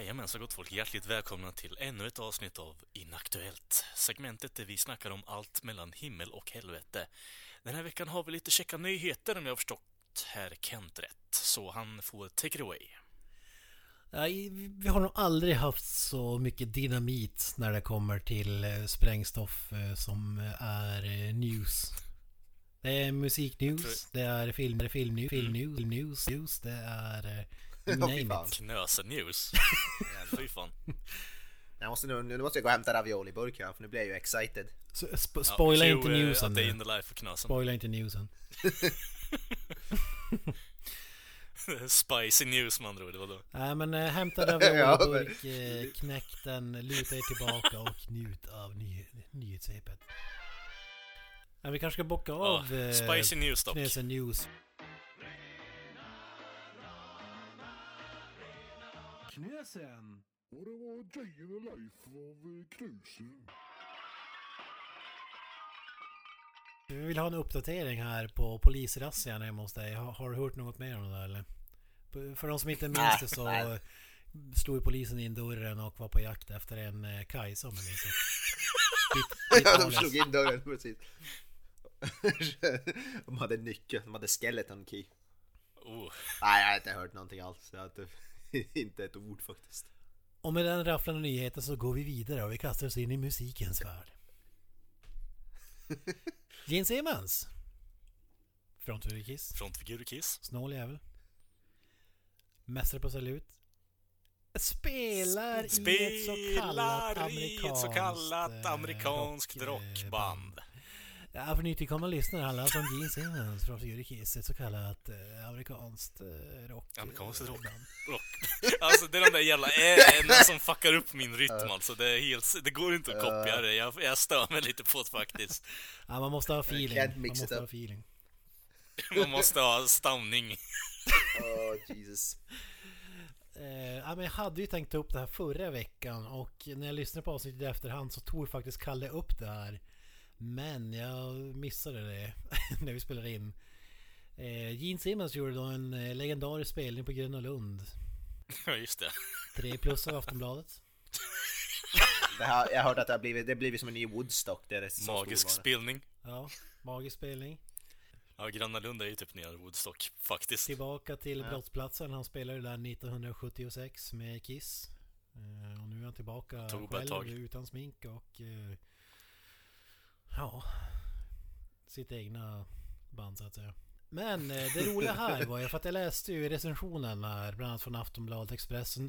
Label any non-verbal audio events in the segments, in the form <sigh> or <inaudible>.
Jajamensan gott folk, hjärtligt välkomna till ännu ett avsnitt av Inaktuellt. Segmentet där vi snackar om allt mellan himmel och helvete. Den här veckan har vi lite checka nyheter om jag har förstått herr Kent rätt. Så han får take it away. Ja, vi har nog aldrig haft så mycket dynamit när det kommer till eh, sprängstoff eh, som är eh, news. Det är musiknews, det är film, det är filmnews, filmnews, news, news, det är... eh, Ja, name it. Knöse news. <laughs> Fy fan. Jag måste nu, nu måste jag gå och hämta ravioli-burk här för nu blir jag ju excited. Så, sp- Ja, spoila cue, inte eh, newsen nu. in the life Knösen. Spoila inte newsen. <laughs> <laughs> Spicy news med andra ord, vadå? Nej men äh, hämta Ja, ravioliburk, eh, knäck den, luta er tillbaka och njut av ny, nyhetssvepet. Ja, vi kanske ska bocka Ja, av eh, spicy news dock. News. Knösen! Och det var Day in the Life av eh, Knusen. Vi vill ha en uppdatering här på polisrazzian hemma hos dig. Har, har du hört något mer om det där eller? För de som inte minns det så slog ju polisen in dörren och var på jakt efter en eh, Kajsa om jag minns rätt. Ja, <laughs> de slog in dörren precis. <laughs> de hade nyckeln, de hade skeleton key. Oh, Nej, jag har inte hört någonting alls. Jag har inte, <laughs> inte ett ord faktiskt. Och med den rafflande nyheten så går vi vidare och vi kastar oss in i musikens värld. <laughs> Gene Simmons. Frontfigur Kiss. frontfigur Kiss. Snål jävel. Mästare på salut. Spelar, i ett så kallat Spelar i ett så kallat eh, amerikanskt rock, rockband. Ja, för nytillkomna lyssnare handlar alltså om Gene Simmons från Fury Kiss. Ett så kallat eh, amerikanskt eh, rock... Amerikanskt rock. Rock. <laughs> Alltså det är de där jävla ä som fuckar upp min rytm alltså. Det, är helt, det går inte att kopiera det. Jag, jag stör mig lite på det faktiskt. Ja, man måste ha feeling. Man måste ha feeling. <laughs> Man måste ha stamning. Oh Jesus. Eh, ja, men jag hade ju tänkt ta upp det här förra veckan och när jag lyssnade på avsnittet i efterhand så tog faktiskt Kalle upp det här. Men jag missade det <laughs> när vi spelade in. Eh, Gene Simmons gjorde då en eh, legendarisk spelning på Gröna Lund. <laughs> Ja, just det. 3 plus av Aftonbladet. <laughs> Det här, jag har hört att det har blivit, det har blivit som en ny Woodstock. Det är det Magisk spelning. Ja, magisk spelning. Ja, Gröna Lund är ju typ nya Woodstock faktiskt. Tillbaka till Ja. brottsplatsen. Han spelade där 1976 med Kiss. Eh, och nu är han tillbaka själv utan smink och... Ja... Sitt egna band så att säga. Men eh, det roliga här var ju för att jag läste ju recensionen här, bland annat från Aftonbladet Expressen.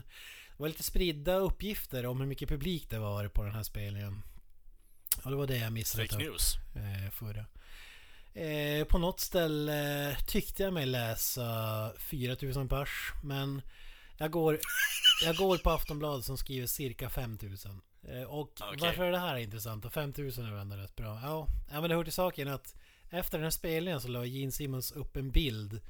Det var lite spridda uppgifter om hur mycket publik det var på den här spelningen. Och det var det jag missade. Fake news. eh, förra. Eh, på något ställe tyckte jag mig läsa 4000 pers. Men jag går, jag går på Aftonbladet som skriver cirka 5000. Eh, och Okej. varför är det här intressant? Och 5000 är väl ändå rätt bra. Ja, ja men det hör till saken att efter den här spelningen så la Gene Simmons upp en bild.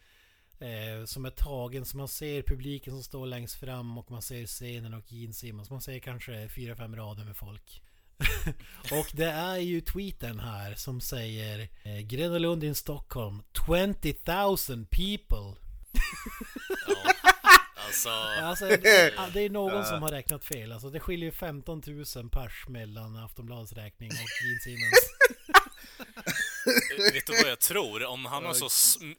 Eh, som är tagen så man ser publiken som står längst fram och man ser scenen och Gene Simmons. Man ser kanske 4-5 rader med folk. <laughs> Och det är ju tweeten här som säger eh, Gröna Lund in Stockholm 20,000 people. <laughs> Alltså, Alltså <laughs> det, är någon som har räknat fel. Alltså det skiljer ju 15 000 pers mellan Aftonbladets räkning och Gene Simmons. <laughs> vet du vad jag tror? Om han har så,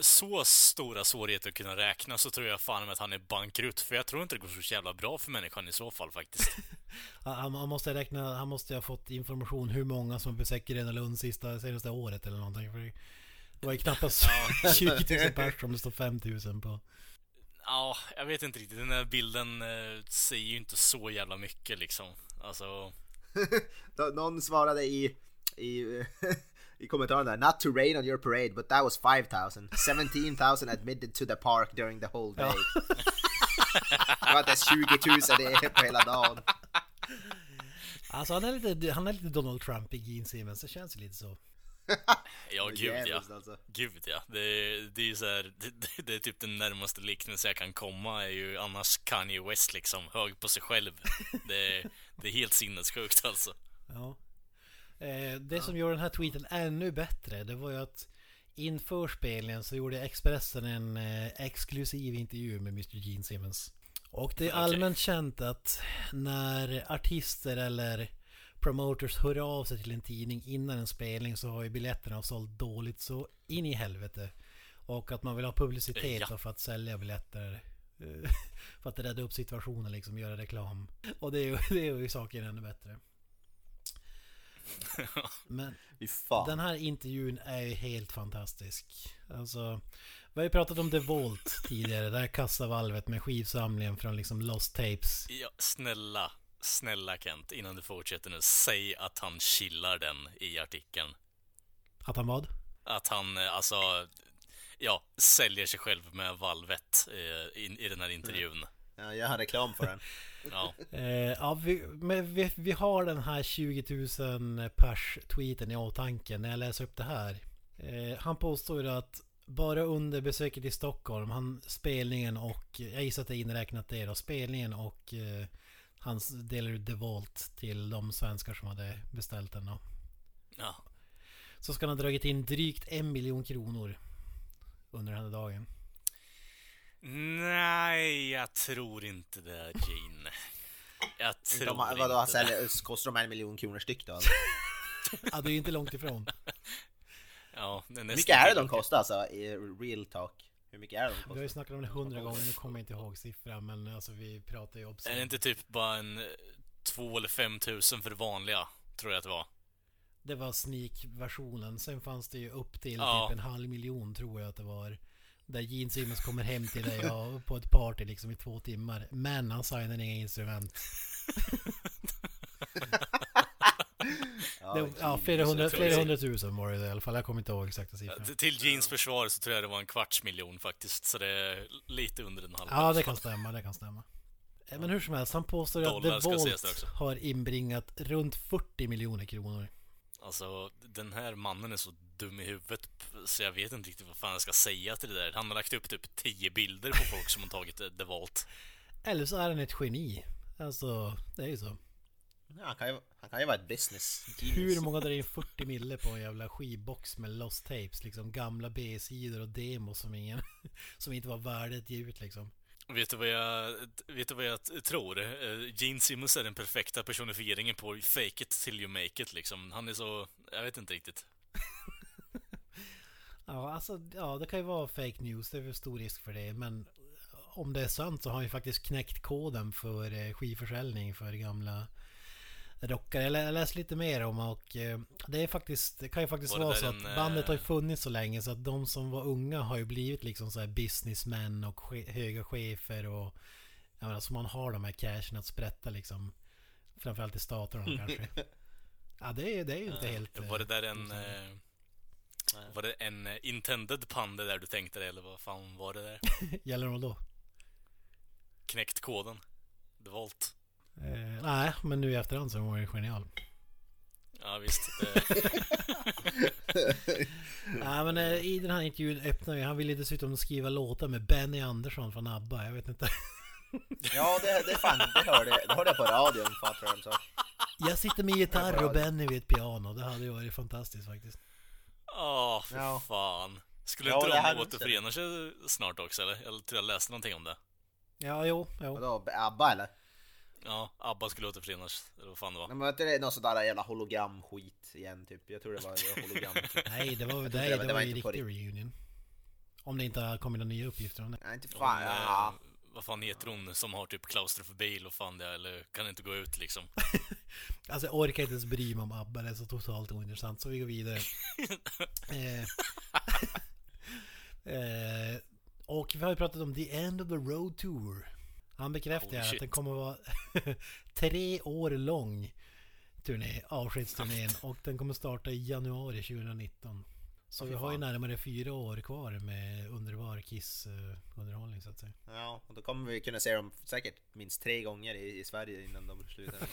så stora svårigheter att kunna räkna så tror jag fan att han är bankrutt. För jag tror inte det går så jävla bra för människan i så fall faktiskt. <laughs> Han, han måste räkna, han måste ha fått information hur många som besökt Gröna Lund sista, senaste året eller någonting. För det var ju knappast 20 000 pers om det står 5 000 på. Ja, jag vet inte riktigt. Den där bilden eh, säger ju inte så jävla mycket liksom. Alltså, <laughs> Någon svarade i, i, <laughs> i kommentaren där Not to rain on your parade but that was 5000 17,000 admitted to the park during the whole day. <laughs> det var inte ens 20 000 det på hela dagen. Alltså han är lite, han är lite Donald Trump i Gene Simmons. Det känns lite så. Ja gud ja. Alltså. Gud ja. Det, det är så här, det, det- är typ den närmaste liknelse jag kan komma är ju annars Kanye West liksom, hög på sig själv. Det, det är helt sinnessjukt alltså. Ja. Eh, det som gjorde den här tweeten ännu bättre, det var ju att inför spelningen så gjorde Expressen en eh, exklusiv intervju med Mr. Gene Simmons. Och det är allmänt känt att när artister eller promoters hör av sig till en tidning innan en spelning så har ju biljetterna sålt dåligt så in i helvete. Och att man vill ha publicitet Ja. för att sälja biljetter. eh, <laughs> För att rädda upp situationen liksom, göra reklam. Och det är ju, <laughs> det är ju saken ännu bättre. <laughs> Men den här intervjun är ju helt fantastisk. Alltså, vi har ju pratat om The Vault tidigare. Det här kassavalvet med skivsamlingen från liksom Lost Tapes. Ja, snälla, snälla Kent, innan du fortsätter nu, säg att han chillar den i artikeln. Att han vad? Att han, eh, alltså, ja, säljer sig själv med valvet eh, in, i den här intervjun. Ja, jag har reklam för den. <laughs> Ja, Eh, ja, vi, men vi, vi har den här 20 000 pers tweeten i åtanke när jag läser upp det här. Eh, han påstår att bara under besöket i Stockholm, han spelningen och jag gissar att det är inräknat det då, spelningen och eh, han delar ut The Vault till de svenskar som hade beställt den då. ja. Så ska han ha dragit in drygt en miljon kronor under den här dagen. Nej, jag tror inte det, Gene. Jag tror De, har- inte vadå, det. kostar de en miljon kronor styck då? Ja, det är ju inte långt ifrån. Ja, det är Hur nästan mycket är det de kostar alltså? I real talk. Hur mycket är de Vi har kostar? ju snackat om det hundra gånger, nu kommer jag inte ihåg siffran men alltså vi pratar ju Är det obscent. inte typ bara en eh, två eller fem tusen för det vanliga? Tror jag att det var. Det var sneak-versionen. Sen fanns det ju upp till Ja. typ en halv miljon tror jag att det var. Där Gene Simmons kommer hem till dig och på ett party liksom i två timmar. Men han signar inga instrument. <laughs> <laughs> Ja, Det, ja, flera, hundra, flera hundratusen var det i alla fall. Jag kommer inte ihåg exakta siffran. Ja, Till Jeans försvar så tror jag det var en kvarts miljon faktiskt, så det är lite under en halv. Ja, det kan stämma. Det kan stämma. Eh, Men hur som helst, han påstår att The också. har inbringat runt 40 miljoner kronor. Alltså, den här mannen är så dum i huvudet så jag vet inte riktigt vad fan jag ska säga till det där. Han har lagt upp typ 10 bilder på folk som har tagit eh, The Vault. Eller så är han ett geni. Alltså, det är ju så. Ja, han, kan ju, han kan ju vara ett business Hur genius. många drar in 40 mille på en jävla skivbox med lost tapes? Liksom gamla B-sidor och demos som ingen... <laughs> Som inte var värda att ge ut liksom. Vet du vad jag, vet du vad jag tror? Eh, Gene Simmons är den perfekta personifieringen på fake it till you make it liksom. Han är så, jag vet inte riktigt. <laughs> Ja, alltså, ja, det kan ju vara fake news. Det är väl stor risk för det. Men om det är sant så har han ju faktiskt knäckt koden för eh, skivförsäljning för gamla rockare. Jag lä- jag läste lite mer om och eh, det är faktiskt, det kan ju faktiskt Var det vara så en, att bandet har ju eh, funnits så länge så att de som var unga har ju blivit liksom så här businessmän och che- höga chefer och jag menar, så man har de här cashen att sprätta liksom. Framförallt i staterna kanske. <laughs> Ja, det är, det är ju inte helt... Var det eh, där en... Eh, var det en eh, intended pun det där du tänkte dig, eller vad fan var det där? <laughs> Gäller det då? Knäckt koden. The Vault. Eh, nej, men nu i efterhand så var det genial. Ja visst. <laughs> Nej men eh, i den här intervjun öppnar ju, han ville dessutom skriva låtar med Benny Andersson från ABBA. Jag vet inte. <laughs> Ja, det, det, fan, det, hörde, det hörde jag på radion fan, tror jag. Så. Jag sitter med gitarr och Benny vid ett piano. Det hade ju varit fantastiskt faktiskt. Åh, för Ja. fan. Skulle Ja, inte de återförena sig snart också eller? Jag tror jag läste någonting om det. Ja, jo, jo. Vadå, ABBA eller? Ja, ABBA skulle återförenas, eller vad fan det var. Men var inte det någon sån där jävla hologramskit igen typ? Jag tror det var hologram. <laughs> Nej, det var, nej, det det var- var, det var ju riktig reunion. Om det inte har kommit några nya uppgifter om det. Nej, inte Om, fan. eh, Ja. vad fan heter hon som har typ klaustrofobi vad fan det eller kan inte gå ut liksom? <laughs> Alltså jag orkar inte ens bry mig om ABBA. Det är så totalt ointressant. Så vi går vidare. <laughs> eh, eh, och vi har ju pratat om The End of the Road Tour. Han bekräftar Holy att shit. den kommer att vara <laughs> tre år lång turné, avskedsturnén. Och den kommer starta i januari 2019. Så vi har ju närmare fyra år kvar med underbar Kiss-underhållning så att säga. ja, och då kommer vi kunna se dem säkert minst tre gånger i, i Sverige innan de slutar. <laughs>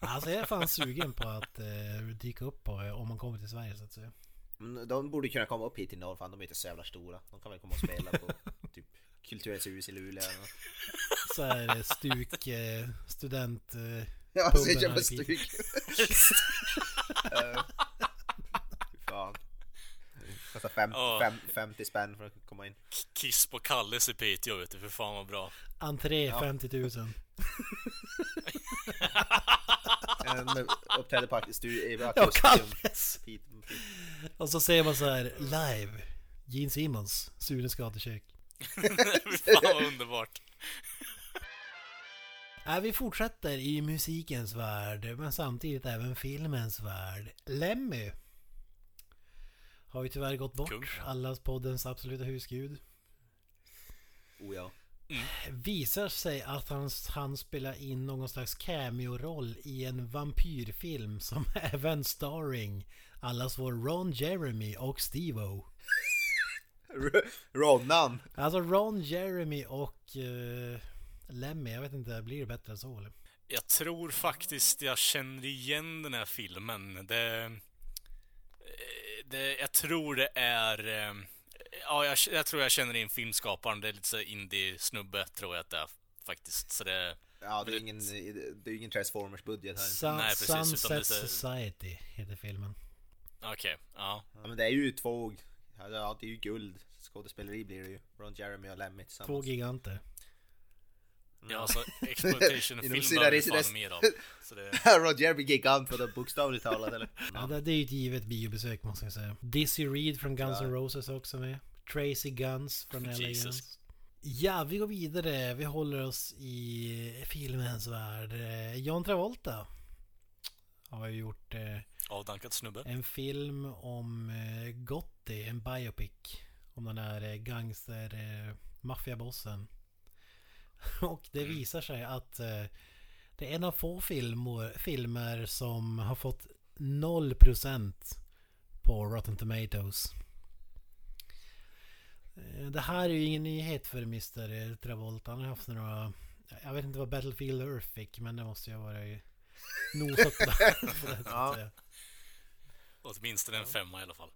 Alltså jag är fan sugen på att eh, dyka upp på eh, om man kommer till Sverige så att säga. De borde kunna komma upp hit till norr, fan de är inte så jävla stora. De kan väl komma och spela på Kulturens hus i Luleå eller <laughs> något. Så eh, stuk, eh, student... Eh, ja, så alltså, jävla stuk. uh, <laughs> fan. Kostar fem, oh. fem, 50 spänn för att komma in. Kiss på Kalles i Piteå vet du, för fan vad bra. Entré ja. 50 000. uppträder på Akustium. Ja, Kalles! Och så säger man så här live. Gene Simons, Sunes gatukök. Fan vad underbart. Äh, vi fortsätter i musikens värld, men samtidigt även filmens värld. Lemmy har ju tyvärr gått bort. Kung. Allas poddens absoluta husgud. Oh ja. Visar sig att han, han spelar in någon slags cameo-roll i en vampyrfilm som <laughs> även starring allas vår Ron Jeremy och Steve-O. <laughs> Ronan. Alltså Ron Jeremy och uh, Lemmy, jag vet inte, blir det bättre än så eller? Jag tror faktiskt jag känner igen den här filmen. Det... eh, det jag tror det är... eh, Ja, jag, jag tror jag känner in filmskaparen. Det är lite så indie-snubbe, tror jag att det är faktiskt. Så det... Ja, det är ingen, det är ingen Transformers-budget här. Sun, Nej, precis, utan Sunset det är så- Society heter filmen. Okej, ja. Ja, men det är ju två... Ja, det är ju guld. Skådespeleri blir det ju. Ron Jeremy och Lemmy Två tillsammans. giganter. Ja, alltså exploitation-film <laughs> behöver vi fan mer av. <laughs> Så det... <laughs> Ron Jeremy gigant på det bokstavligt talat eller? Ja, det, är ju ett givet biobesök måste jag säga. Dizzy Reed från Guns N' Ja. Roses är också med. Tracy Guns från LA. Guns. Ja, vi går vidare. Vi håller oss i filmens värld. Eh, John Travolta har ju gjort eh, Avdankad snubbe. en film om eh, Gotti, en biopic. Om den där eh, gangster eh, maffiabossen. <laughs> Och det Mm. visar sig att eh, det är en av få filmer, filmer som har fått 0% på Rotten Tomatoes. Eh, Det här är ju ingen nyhet för Mr. Travolta. Han har haft några... Jag vet inte vad Battlefield Earth fick men det måste ju ha varit nosat på det. Ja. <laughs> Åtminstone en femma i alla fall.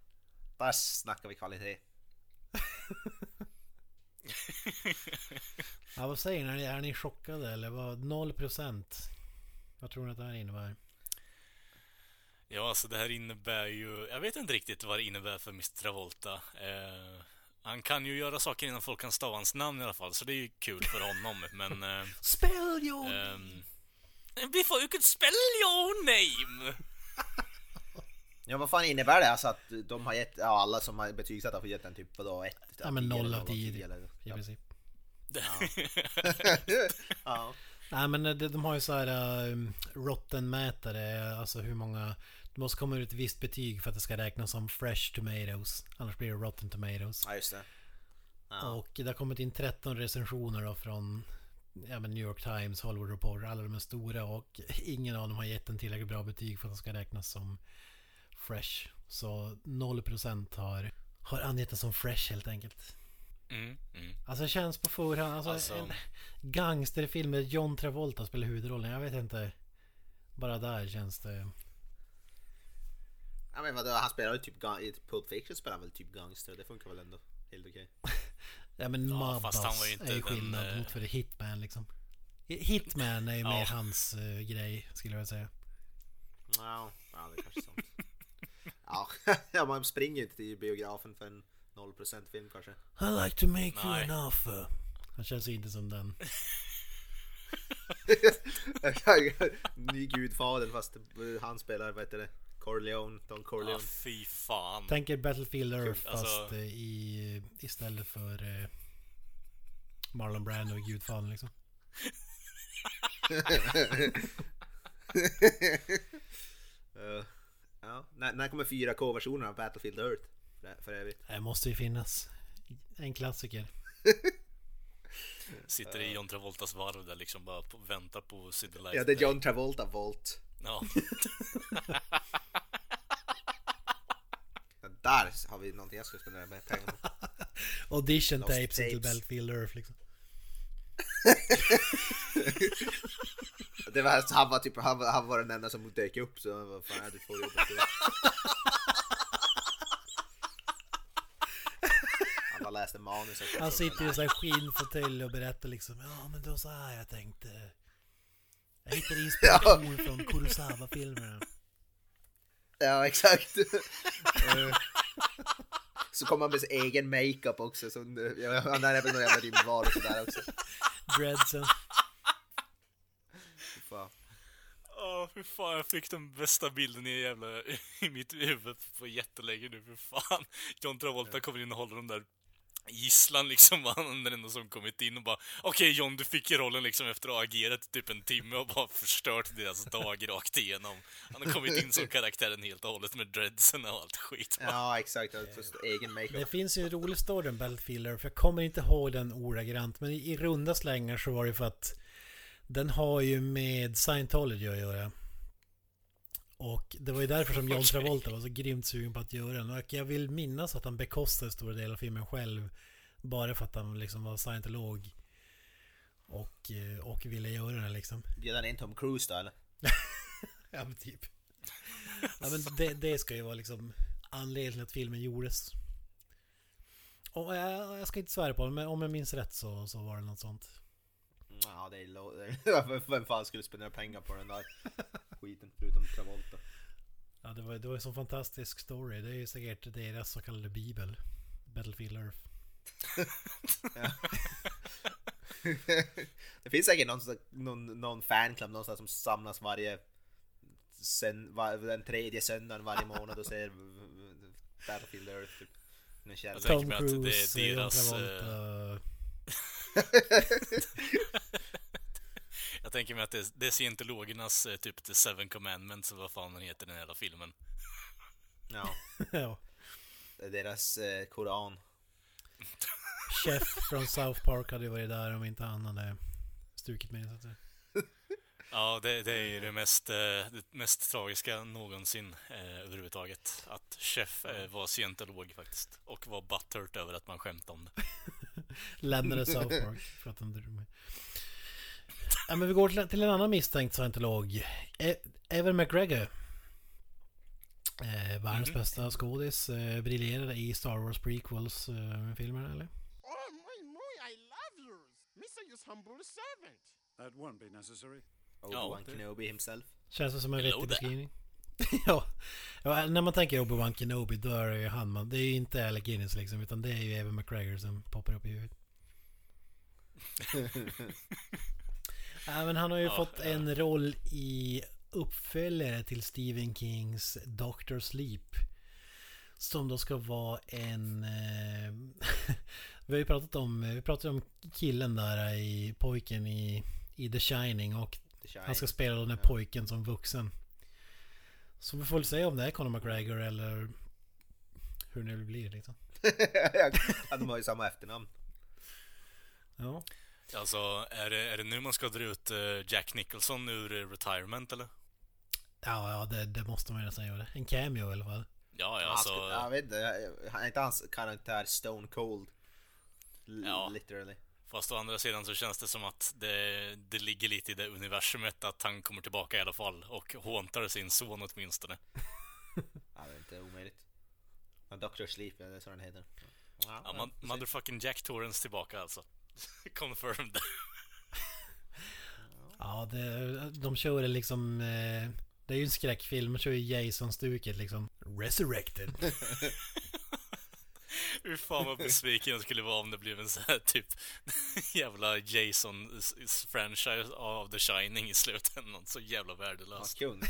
Där snackar vi kvalitet. <laughs> Ja, vad säger ni? Är ni chockade eller vad? 0%? Vad tror ni att det här innebär? Ja, alltså det här innebär ju... Jag vet inte riktigt vad det innebär för Mr. Travolta. Eh, han kan ju göra saker innan folk kan stava hans namn i alla fall, så det är ju kul för honom. Men... Eh, Spell your... ehm, Before you could spell your name! Ja vad fan innebär det? Alltså att de har gett, ja alla som har betygsatt har fått gett en typ vadå? Ett, Ja, men noll av tio, eller- I princip. <laughs> ja. Nej men de, de har ju så här um, Rotten-mätare. Alltså hur många... Det måste komma ut ett visst betyg för att det ska räknas som fresh tomatoes. Annars blir det rotten tomatoes. ja just det. Ja. Och det har kommit in 13 recensioner då från ja, men New York Times, Hollywood Reporter, alla de är stora och ingen av dem har gett en tillräckligt bra betyg för att det ska räknas som fresh. Så 0% har, har angett det som fresh helt enkelt. Mm, mm. Alltså det känns på förhand, alltså, Alltså- en gangsterfilm med John Travolta spelar huvudrollen. Jag vet inte. Bara där känns det... ja men vadå, han spelar ju typ i Pulp Fiction spelar väl typ gangster, det funkar väl ändå helt okej. <laughs> Ja men Ja, inte är ju den, skillnad eh, mot för Hitman liksom. Hitman är ju Ja. mer hans eh, grej skulle jag säga. Ja, ja det är kanske sant. <laughs> <laughs> ja, man springer inte till biografen för en 0% film kanske. I like to make you Nej. an offer. Han känns ju inte som den. <laughs> Ny gudfader fast han spelar, vad heter det? Corleone, Don Corleone. fy fan. Tänker Battlefield Earth Alltså- fast eh, i, istället för eh, Marlon Brando i Gudfadern liksom. <laughs> Eh, ja. när, när kommer 4K-versionen av Battlefield Earth? För, för övrigt. Det måste ju finnas. En klassiker. Sitter i John Travoltas varv där liksom bara på, väntar på City Life Ja, det är. John Travolta Volt. Ja, där har vi någonting jag ska spendera med pengar på. <laughs> Audition Lost tapes till tapes. Battlefield Earth liksom. <laughs> Det var, han var typ, han, var- han var den enda som dök upp så vad fan är du får jobbet till. Alla läste manus. och- Han sitter i en sån här skinnfåtölj och berättar liksom. Ja men det var så här jag tänkte. Jag hittade inspiration från Kurosawa-filmerna. Ja exakt. <laughs> Eh, Så kommer han med sin egen makeup också. Så, ja, han är väl någon jävla rymdvarelse där också. Dreadsen. Åh, fy fan, jag fick den bästa bilden i jävla i mitt huvud på jättelänge nu, för fan. John Travolta kommer in och håller den där gisslan liksom, <laughs> han är den enda som kommit in och bara Okej John, du fick ju rollen liksom efter att ha agerat typ en timme och bara förstört deras dag rakt igenom. Han har kommit in som <laughs> karaktären helt och hållet med dreadsen och allt skit. Ja, exakt. Alltså, egen Det makeup. finns ju en rolig story om Beltfiller, för jag kommer inte ihåg den ordagrant, men i, i runda slängar så var det för att den har ju med Scientology att göra. Och det var ju därför som John <laughs> Travolta var så grymt sugen på att göra den. Och jag vill minnas att han bekostade stora delar av filmen själv. Bara för att han liksom var scientolog. Och, eh, och ville göra den liksom. Bjöd han in Tom Cruise då eller? <laughs> Ja men typ. Ja men det, det ska ju vara liksom anledningen till att filmen gjordes. Och jag, jag ska inte svära på det, men om jag minns rätt så, så var det något sånt. Ja, det är <laughs> Vem fan skulle spendera pengar på den där skiten förutom Travolta? Ja det var, det var en sån fantastisk story. Det är ju säkert deras så kallade bibel. Battlefield Earth. <laughs> det finns säkert någon, någon, någon fanclub någonstans som samlas varje sen, var, den tredje söndagen varje <laughs> månad och ser Battlefield Earth typ. Jag tänker mig att det är deras. <laughs> Jag tänker mig att det, det är scientologernas eh, typ The Seven Commandments, eller vad fan den heter, den hela filmen. ja, <laughs> ja. det är deras eh, koran. Chef från South Park hade ju varit där om inte han hade strukit med så. <laughs> Ja, det, det är ju det mest, eh, det mest tragiska någonsin eh, överhuvudtaget. Att Chef eh, var scientolog faktiskt. Och var butthurt över att man skämtade om det. <laughs> Lämnade South Park för att han drog med. Ja, men vi går till, till en annan misstänkt scientolog. E- Evan McGregor. Eh, världens Mhm. bästa skådis. Eh, briljerade i Star Wars prequels eh, filmer eller? Oh, muy, muy, I love yours. Missa just humble servant. That won't be necessary. Obi-Wan det- Kenobi himself. Känns det som en vettig beskrivning? <laughs> ja. ja. När man tänker Obi-Wan Kenobi då är det ju han man. Det är ju inte Alec Guinness liksom. Utan det är ju Evan McGregor som poppar upp i huvudet. <laughs> <laughs> ja, men han har ju Ja, fått en roll i uppföljare till Stephen Kings Doctor Sleep. Som då ska vara en... Eh, <laughs> vi har ju pratat om, vi pratade om killen där i pojken i, i The Shining och The Shining. han ska spela den här pojken som vuxen. Så vi får väl se om det är Conor McGregor eller hur det nu blir liksom. <laughs> ja, de har ju samma efternamn. Ja. Alltså, är det, är det nu man ska dra ut eh, Jack Nicholson ur eh, retirement eller? Ja, ja det, det måste man ju nästan göra. En cameo i alla fall. Ja, ja, alltså... jag vet inte, han är inte hans karaktär Stone Cold? L- Ja. Literally. Fast å andra sidan så känns det som att det, det ligger lite i det universumet att han kommer tillbaka i alla fall och håntar sin son åtminstone. <laughs> Ja, det är inte omöjligt. Dr. Sleep, ja, det är så den heter. Ja, Ja, ja, motherfucking Jack Torrance tillbaka alltså. <laughs> Confirmed. <laughs> Ja, det, de kör det liksom... Eh, det är ju en skräckfilm. De kör ju Jason-stuket liksom. Resurrected. <laughs> Hur fan vad besviken jag skulle vara om det blev en sån här typ jävla Jason-franchise av The Shining i slutändan. Så jävla värdelöst. kung.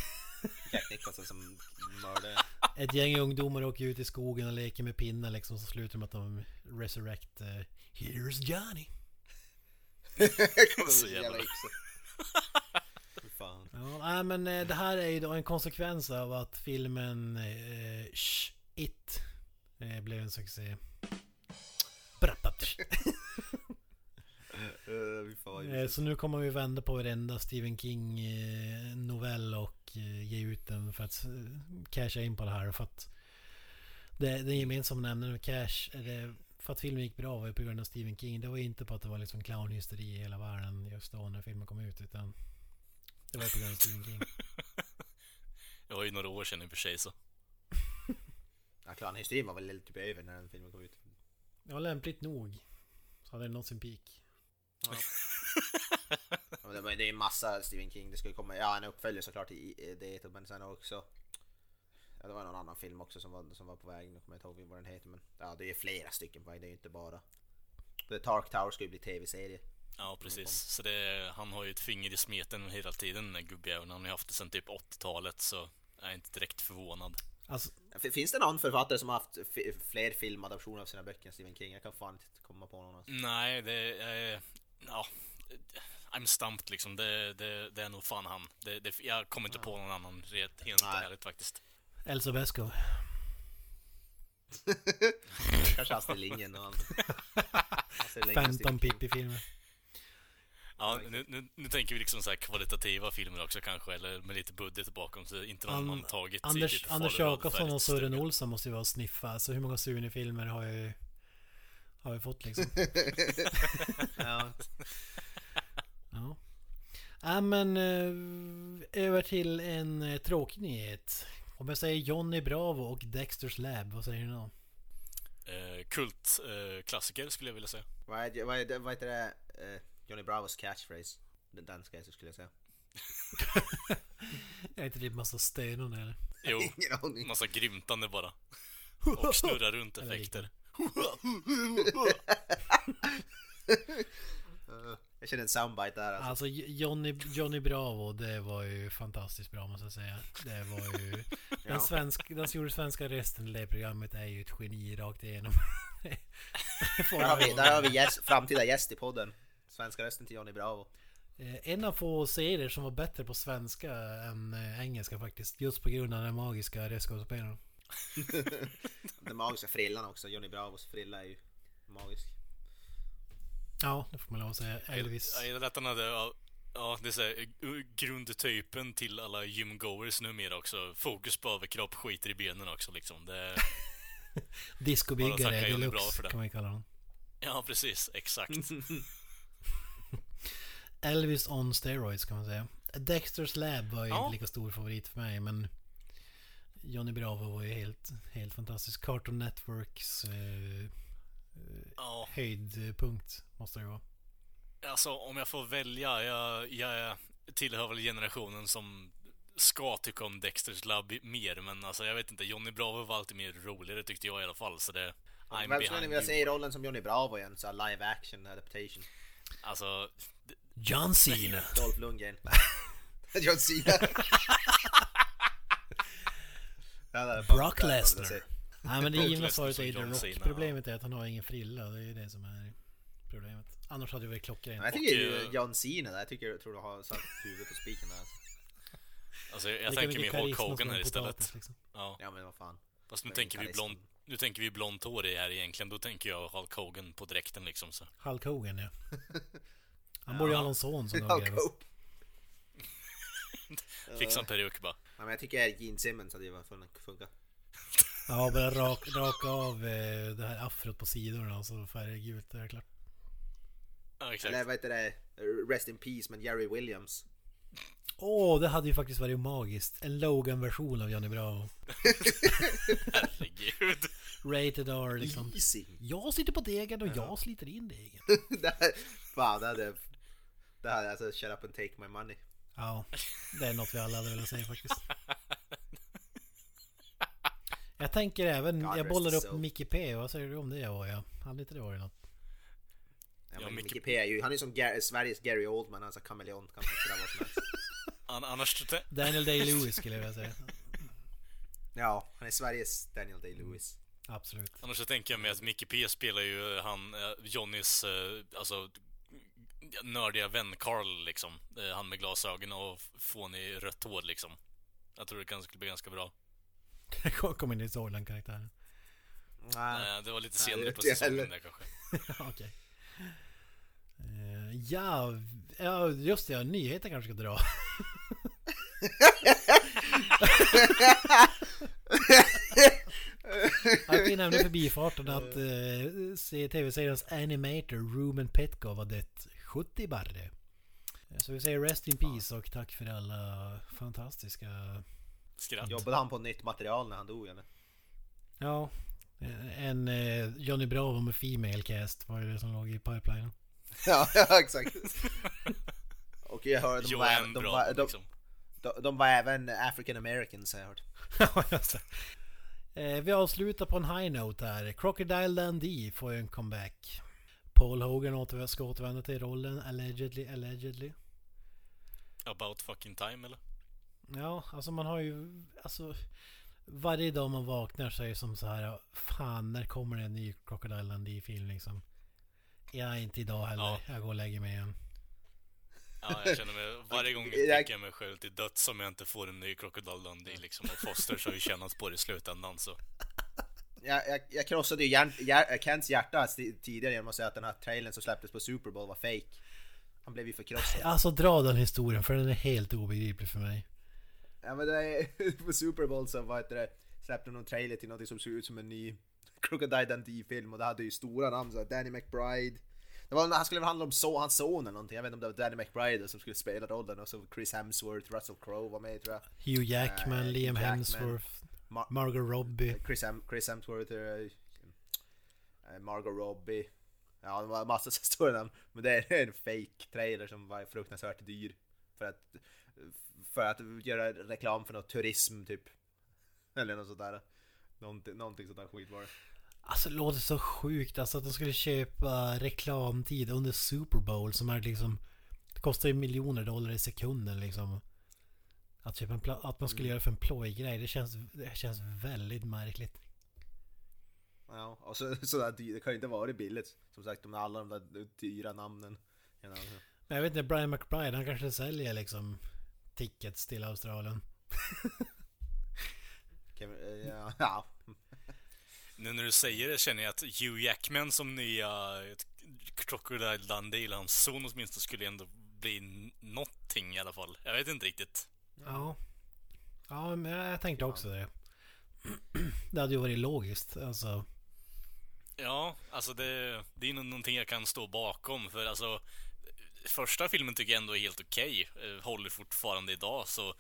Jack Nicholson som mördare. Ett gäng ungdomar åker ut i skogen och leker med pinnar liksom. Så slutar de med att de resurrect... Eh, Here's Johnny. <laughs> Så jävla- yxa. <laughs> Ja, nej, men eh, det här är ju då en konsekvens av att filmen eh, Shh, It eh, blev en succé. <laughs> Eh, ljuvligt. Så nu kommer vi vända på varenda Stephen King eh, novell och eh, ge ut den för att eh, casha in på det här. För att det, den gemensamma nämnaren med cash, eller för att filmen gick bra var ju på grund av Stephen King. Det var ju inte på att det var liksom clownhysteri i hela världen just då när filmen kom ut. Utan det var ju på grund av Stephen King. <laughs> Det var ju några år sedan i och för sig så. Ja, Clownhysterin var väl typ över när den filmen kom ut. Ja, lämpligt nog. Så hade den nått sin peak. Ja, men det är en massa Stephen King. Det ska ju komma, ja en uppföljare såklart i i det men sen också ja, det var någon annan film också som var, som var på väg, nu kommer jag inte ihåg vad den heter men ja det är flera stycken på väg, det är ju inte bara The Dark Tower ska ju bli tv-serie. Ja, precis. Så det, han har ju ett finger i smeten hela tiden den gubbjäveln. Han har ju haft det sedan typ 80-talet så jag är inte direkt förvånad. Alltså, Finns det någon författare som har haft fler filmadaptioner av sina böcker än Stephen King? Jag kan fan inte komma på någon. Alltså. Nej, det är... Ja. I'm stumped liksom. Det, det, det är nog fan han. Det, det, jag kommer inte på någon annan ret, helt ärligt faktiskt. Elsa Beskow. <laughs> Kanske Astrid Lindgren och allt. <laughs> Astrid Lindgren, 15 Stephen King. Pippi-filmer. Ja, nu, nu, nu tänker vi liksom så här kvalitativa filmer också kanske, eller med lite budget bakom så inte någon An- man tagit Anders, typ Anders Jakobsson och Sören. Olsson måste ju vara sniffa. Så hur många Sune-filmer har jag har vi fått liksom? <laughs> Ja. Ja. Ja men eh, över till en eh, tråkig nyhet. Om jag säger Johnny Bravo och Dexters Lab, vad säger ni då? Eh, kult eh, klassiker skulle jag vilja säga. Vad är, vad heter det? Eh, Johnny Bravos catchphrase? Den danska skulle jag säga. <laughs> Är inte det massa stönande eller? Jo, <laughs> massa grymtande bara. Och snurra runt <laughs> effekter. Jag känner en soundbite där alltså. Alltså Johnny, Johnny Bravo, det var ju fantastiskt bra måste jag säga. Det var ju... <laughs> Den, svensk, den gjorde svenska rösten i det programmet är ju ett geni rakt igenom. <laughs> Där har vi, där har vi gäst, framtida gäst i podden. Svenska rösten till Johnny Bravo. Eh, En av få serier som var bättre på svenska än eh, engelska faktiskt. Just på grund av den magiska röstskådespelaren. <laughs> Den magiska frillan också. Johnny Bravos frilla är ju magisk. Ja, det får man lov att säga. Elvis. Jag gillar att han hade, ja, det är såhär, grundtypen till alla gymgoers numera också. Fokus på överkropp, skiter i benen också liksom. Det, <laughs> Discobyggare deluxe för det. kan man kalla honom. ja, precis. Exakt. <laughs> Elvis on steroids kan man säga. Dexters Lab var ju Ja. inte lika stor favorit för mig men Johnny Bravo var ju helt, helt fantastisk. Cartoon Networks eh, höjdpunkt måste det vara. alltså om jag får välja. Jag, jag tillhör väl generationen som ska tycka om Dexters Lab mer, men alltså jag vet inte. Johnny Bravo var alltid mer roligare tyckte jag i alla fall, så det... I'm Vem skulle ni behind vilja you. se i rollen som Johnny Bravo i en sån live action adaptation? Alltså, John Cena! Dolph Lundgren. <laughs> <laughs> John Cena. <laughs> Brock Lesnar. Nej men det givna svaret är The John Rock. Problemet är att han har ingen frilla. Det är ju det som är problemet. Annars hade det varit klockrent. Jag tycker ju Och, eh, John Cena där, jag tycker jag tror du har satt huvudet på spiken där. alltså. alltså jag, jag tänker mig Hulk Hogan här istället. liksom. Ja, Ja men vad fan. fast nu tänker vi blond... Nu tänker vi blont hår i här egentligen. Då tänker jag Hulk Hogan på dräkten liksom så. Hulk Hogan ja. <laughs> Han borde ju ha någon son som. Hogan. <laughs> Fixa en peruk bara. Ja, men jag tycker Gene Simmons hade ju funnit funka. <laughs> Ja, bara rak, raka av eh, det här afrot på sidorna och så färg gult. Det är klart. Ja, exakt. Eller vad heter det? Rest in Peace med Jerry Williams. Åh, det hade ju faktiskt varit magiskt. En Logan-version av Johnny Bravo. Herregud. Rated R liksom. Easy. Jag sitter på degen och jag sliter in degen. <laughs> det här, fan det hade... Det hade alltså shut up and take my money. Ja, det är något vi alla hade velat säga faktiskt. <laughs> Jag tänker även, God jag bollar upp soul. Mickey P. Vad säger du om det? Ja, ja. Hade inte det varit något? Ja, Ja, Mickey P är ju, han är som Gar- Sveriges Gary Oldman, han är så kameleont, kan spela vad som helst. <laughs> An annars... Daniel Day-Lewis skulle jag vilja säga. Ja, han är Sveriges Daniel Day-Lewis. Absolut. Annars så tänker jag mig att Mickey P spelar ju han, eh, Johnnys, eh, alltså nördiga vän Carl liksom. Eh, Han med glasögon och fånig rött hår liksom. Jag tror det kan skulle bli ganska bra. Jag kommer inte ihåg den karaktären. Nej. Det var lite senare på säsongen där kanske. <laughs> Okej. Eh, ja, ja, just det. Nyheter kanske ska dra. <laughs> Jag kan nämna förbifarten att se tv-seriens Animator Ruben Petko var det 70 barre. Så vi säger Rest in Peace och tack för alla fantastiska... Skratt. Jobbade han på nytt material när han dog eller? Ja, en eh, Johnny Bravo med Female Cast var ju det som låg i pipelinen. <laughs> ja, ja, exakt. <laughs> Och jag hörde de var, de, var, de, liksom. De, de var även African Americans har jag hört. <laughs> Ja, just det. Eh, vi avslutar på en high note här. Crocodile Dundee får ju en comeback. Paul Hogan åter, ska återvända till rollen, allegedly, allegedly. About fucking time eller? Ja, alltså man har ju... Alltså... Varje dag man vaknar så är det som så här... Fan, när kommer det en ny Crocodile Dundee-film liksom? Ja, inte idag heller. Ja. Jag går och lägger mig igen. Ja, jag känner mig... Varje gång <laughs> Jag- tycker jag mig själv till döds om jag inte får en ny Crocodile Dundee liksom. Och Fosters har ju tjänat på det i slutändan så. Jag, jag, jag krossade ju hjär, hjär, Kents hjärta tidigare genom att säga att den här trailern som släpptes på Super Bowl var fake. Han blev ju förkrossad. Alltså dra den historien för den är helt obegriplig för mig. Ja men det är, <laughs> på Super Bowl så vad heter det, släppte någon trailer till något som såg ut som en ny Crocodile Dundee-film och det hade ju stora namn så Danny McBride. Det var, han skulle väl handla om så, hans son eller någonting, jag vet inte om det var Danny McBride som skulle spela rollen och så Chris Hemsworth, Russell Crowe var med tror jag. Hugh Jackman, Eh, Liam Jackman. Hemsworth, Ma- Margot Robbie. Chris, Hem, Chris Hemsworth, eh, Margot Robbie. Ja, det var massa <laughs> stora namn. Men det är en fake trailer som var fruktansvärt dyr. För att, för att göra reklam för något turism typ. Eller något sånt där. Någonting, någonting sånt där skit var det. Alltså det låter så sjukt alltså att de skulle köpa reklamtid under Super Bowl som är liksom Det kostar ju miljoner dollar i sekunden liksom Att köpa en att man skulle göra för en plojgrej det känns, det känns väldigt märkligt Ja, och så, så där, det kan ju inte vara billigt. Som sagt, de alla de där dyra namnen. Men jag vet inte, Brian McBride han kanske säljer liksom Tickets till Australien eh, ja, ja. Nu när du säger det känner jag att Hugh Jackman som nya Crocodile Dundee, eller hans son åtminstone, skulle ändå bli någonting i alla fall. Jag vet inte riktigt. Ja Ja men jag, jag tänkte också det <clears throat> Det hade ju varit logiskt alltså Ja, alltså det, det är nog någonting jag kan stå bakom för alltså Första filmen tycker jag ändå är helt okej. eh, Håller fortfarande idag så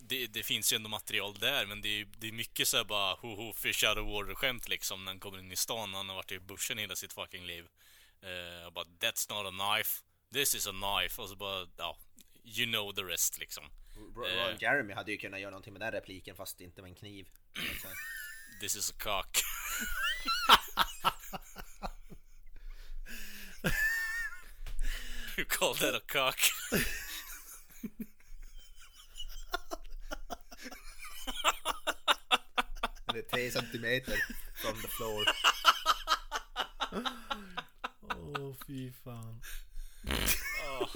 det, det finns ju ändå material där men det är, det är mycket såhär bara ho ho fish out of water skämt liksom när han kommer in i stan. Han har varit i bushen hela sitt fucking liv. Och bara that's not a knife. This is a knife. Och så bara, ja. You know the rest liksom. Ron Eh. Jeremy hade ju kunnat göra någonting med den repliken fast inte med en kniv. <laughs> Så, This is a cock. <laughs> you call that a cock? <laughs> Det är tre centimeter from the floor. Åh fy fan Oh.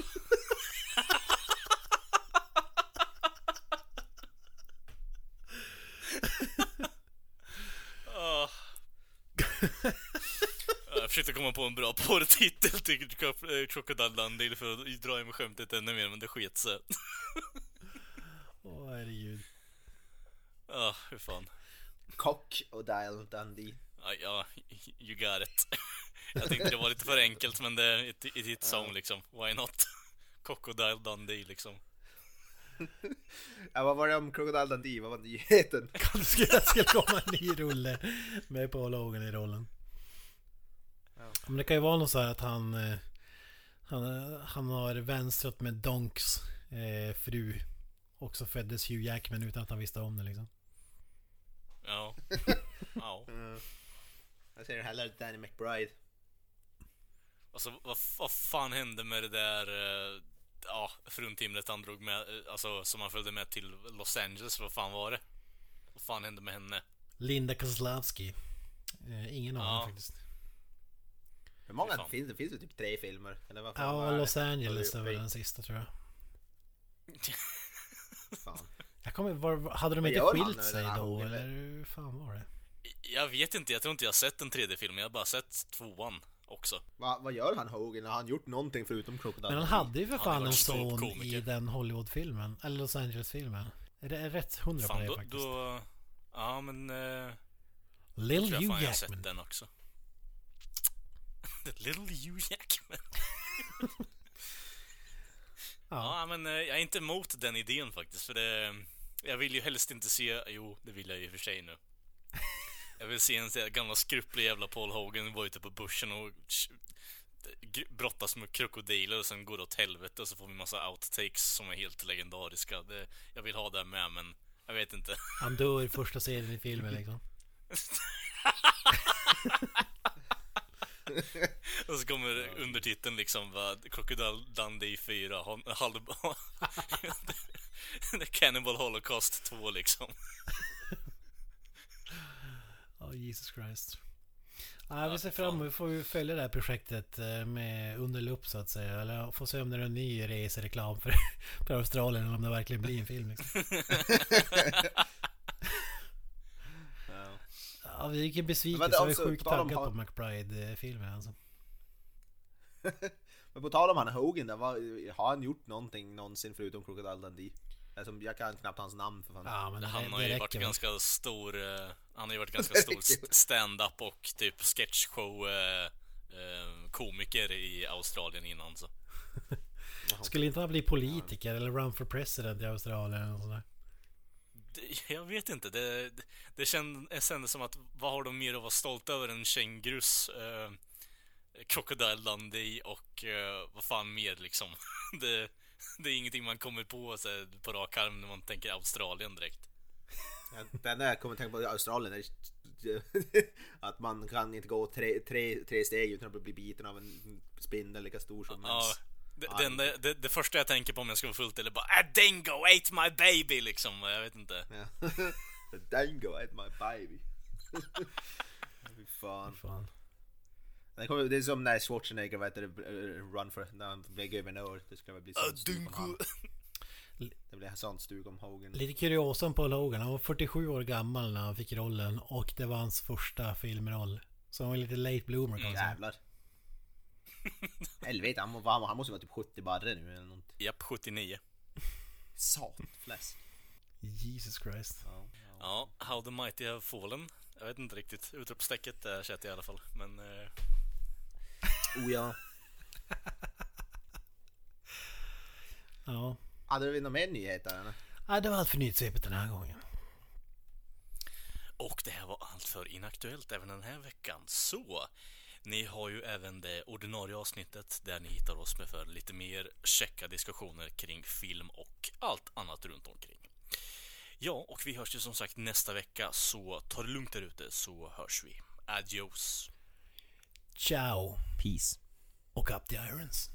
Oh. Jag försökte komma på en bra porrtitel till eh, Crocodile Dundee för att dra med skämtet ännu mer, men det sket sig. <laughs> Åh herregud Ja, hur fan. Cock och Dial Dundee. Ja, ja, you got it. Jag tänkte det var lite för enkelt, men det it, it hit song liksom. Why not? Crocodile Dundee liksom. <laughs> Ja, vad var det om Crocodile Dundee? Vad var nyheten? Det skulle, det skulle komma en ny rulle med Paul Hogan i rollen. Men det kan ju vara något så här att han... eh, Han, eh, han har vänstrat med Donks eh, fru. Och så föddes Hugh Jackman utan att han visste om det liksom. Ja. <laughs> Ja. Mm. Jag säger hellre Danny McBride. Alltså, vad, vad fan hände med det där... eh, Ja, fruntimret han drog med, eh, alltså som han följde med till Los Angeles, vad fan var det? Vad fan hände med henne? Linda Kozlowski. Eh, ingen aning Ja. faktiskt. Hur många Fan. finns det? Finns det typ tre filmer? Eller vad fan Ja, var det? Los Angeles är väl det- den sista tror jag. <laughs> Fan. Jag kommer, var, hade de inte skilt sig då eller hur fan var det? Jag vet inte, jag tror inte jag har sett den tredje filmen, jag har bara sett tvåan också. Va, vad gör han Hogan? Har han gjort någonting förutom Crocodile Men han hade ju för fan en varit son i den Hollywood-filmen. Eller Los Angeles-filmen. Är det är rätt hundra på det då, faktiskt. då... Ja, men... Eh, Lill Hugh fan jag har sett Jackman. den också. <laughs> Little Hugh Jackman. Ja. Ja, men eh, jag är inte emot den idén faktiskt, för det... Jag vill ju helst inte se... Jo, det vill jag ju för sig nu. Jag vill se en gamla skruplig jävla Paul Hogan vara ute på börsen och brottas med krokodiler och sen går det åt helvete och så får vi massa outtakes som är helt legendariska. Det, jag vill ha det med men jag vet inte. Han dör i första scenen i filmen liksom. <laughs> <laughs> Och så kommer undertiteln liksom vad Crocodile Dundee 4 hon- halv... <laughs> Cannibal Holocaust 2 liksom. <laughs> Ja, Jesus Christ. Ja, vi ser fram emot, vi får ju följa det här projektet eh, med under lupp så att säga. Eller få se om det är en ny resereklam för, för Australien eller om det verkligen blir en film. Liksom. Ja. Vilken Men besvikelse. det är Jag är också- sjukt taggad på McBride-filmen alltså. <laughs> Men på tal om han Hogan där, vad, har han gjort någonting någonsin förutom Crocodile Dundee? Alltså, jag kan knappt hans namn för fan. Ja, men det, Han har ju varit ganska stor, eh, han har ju varit <laughs> ganska stor stand-up och typ sketchshow eh, eh, komiker i Australien innan så. <laughs> Skulle inte han bli politiker eller run for president i Australien eller sådär? <laughs> Jag vet inte, det, det, det känd- kändes som att vad har de mer att vara stolta över än kängurus, eh, Crocodile Dundee och eh, vad fan mer liksom. <laughs> det, det är ingenting man kommer på så, här, på rak arm när man tänker Australien direkt. Ja, Det enda jag kommer tänka på i Australien är <laughs> att man kan inte gå tre, tre, tre steg utan att bli biten av en spindel lika stor som Ja, ens. Det, Ja, det, det, det första jag tänker på om jag ska vara fullt är bara A dingo ate my baby liksom, jag vet inte. Ja. The <laughs> dango ate my baby. <laughs> Fy fan. Fan. Det, kommer, det är som när Schwarzenegger vet du, run for när han blev guvernör. Det ska väl bli sånt stuk om han. <laughs> Det blir sånt stuk om Hogan. Lite kuriosa på Logan. Han var 47 år gammal när han fick rollen och det var hans första filmroll. Så han var lite late bloomer kan man säga. Jävlar. <laughs> Helvete, han, må- han, han måste vara typ 70 barre nu eller nånt. Japp, 79. Satfläsk. Jesus Christ. Ja, ja. Ja, How the Mighty Have Fallen. Jag vet inte riktigt. Utropstecket är känt i alla fall. Men eh, Oh ja. <laughs> Ja. Hade vi några mer nyheter eller? ja, det var allt för nyhetssvepet den här gången. Och det här var allt för Inaktuellt även den här veckan. Så, ni har ju även det ordinarie avsnittet där ni hittar oss med för lite mer checka diskussioner kring film och allt annat runt omkring. Ja, och vi hörs ju som sagt nästa vecka, så ta det lugnt där ute så hörs vi. Adios! Ciao. Peace. Och up the irons.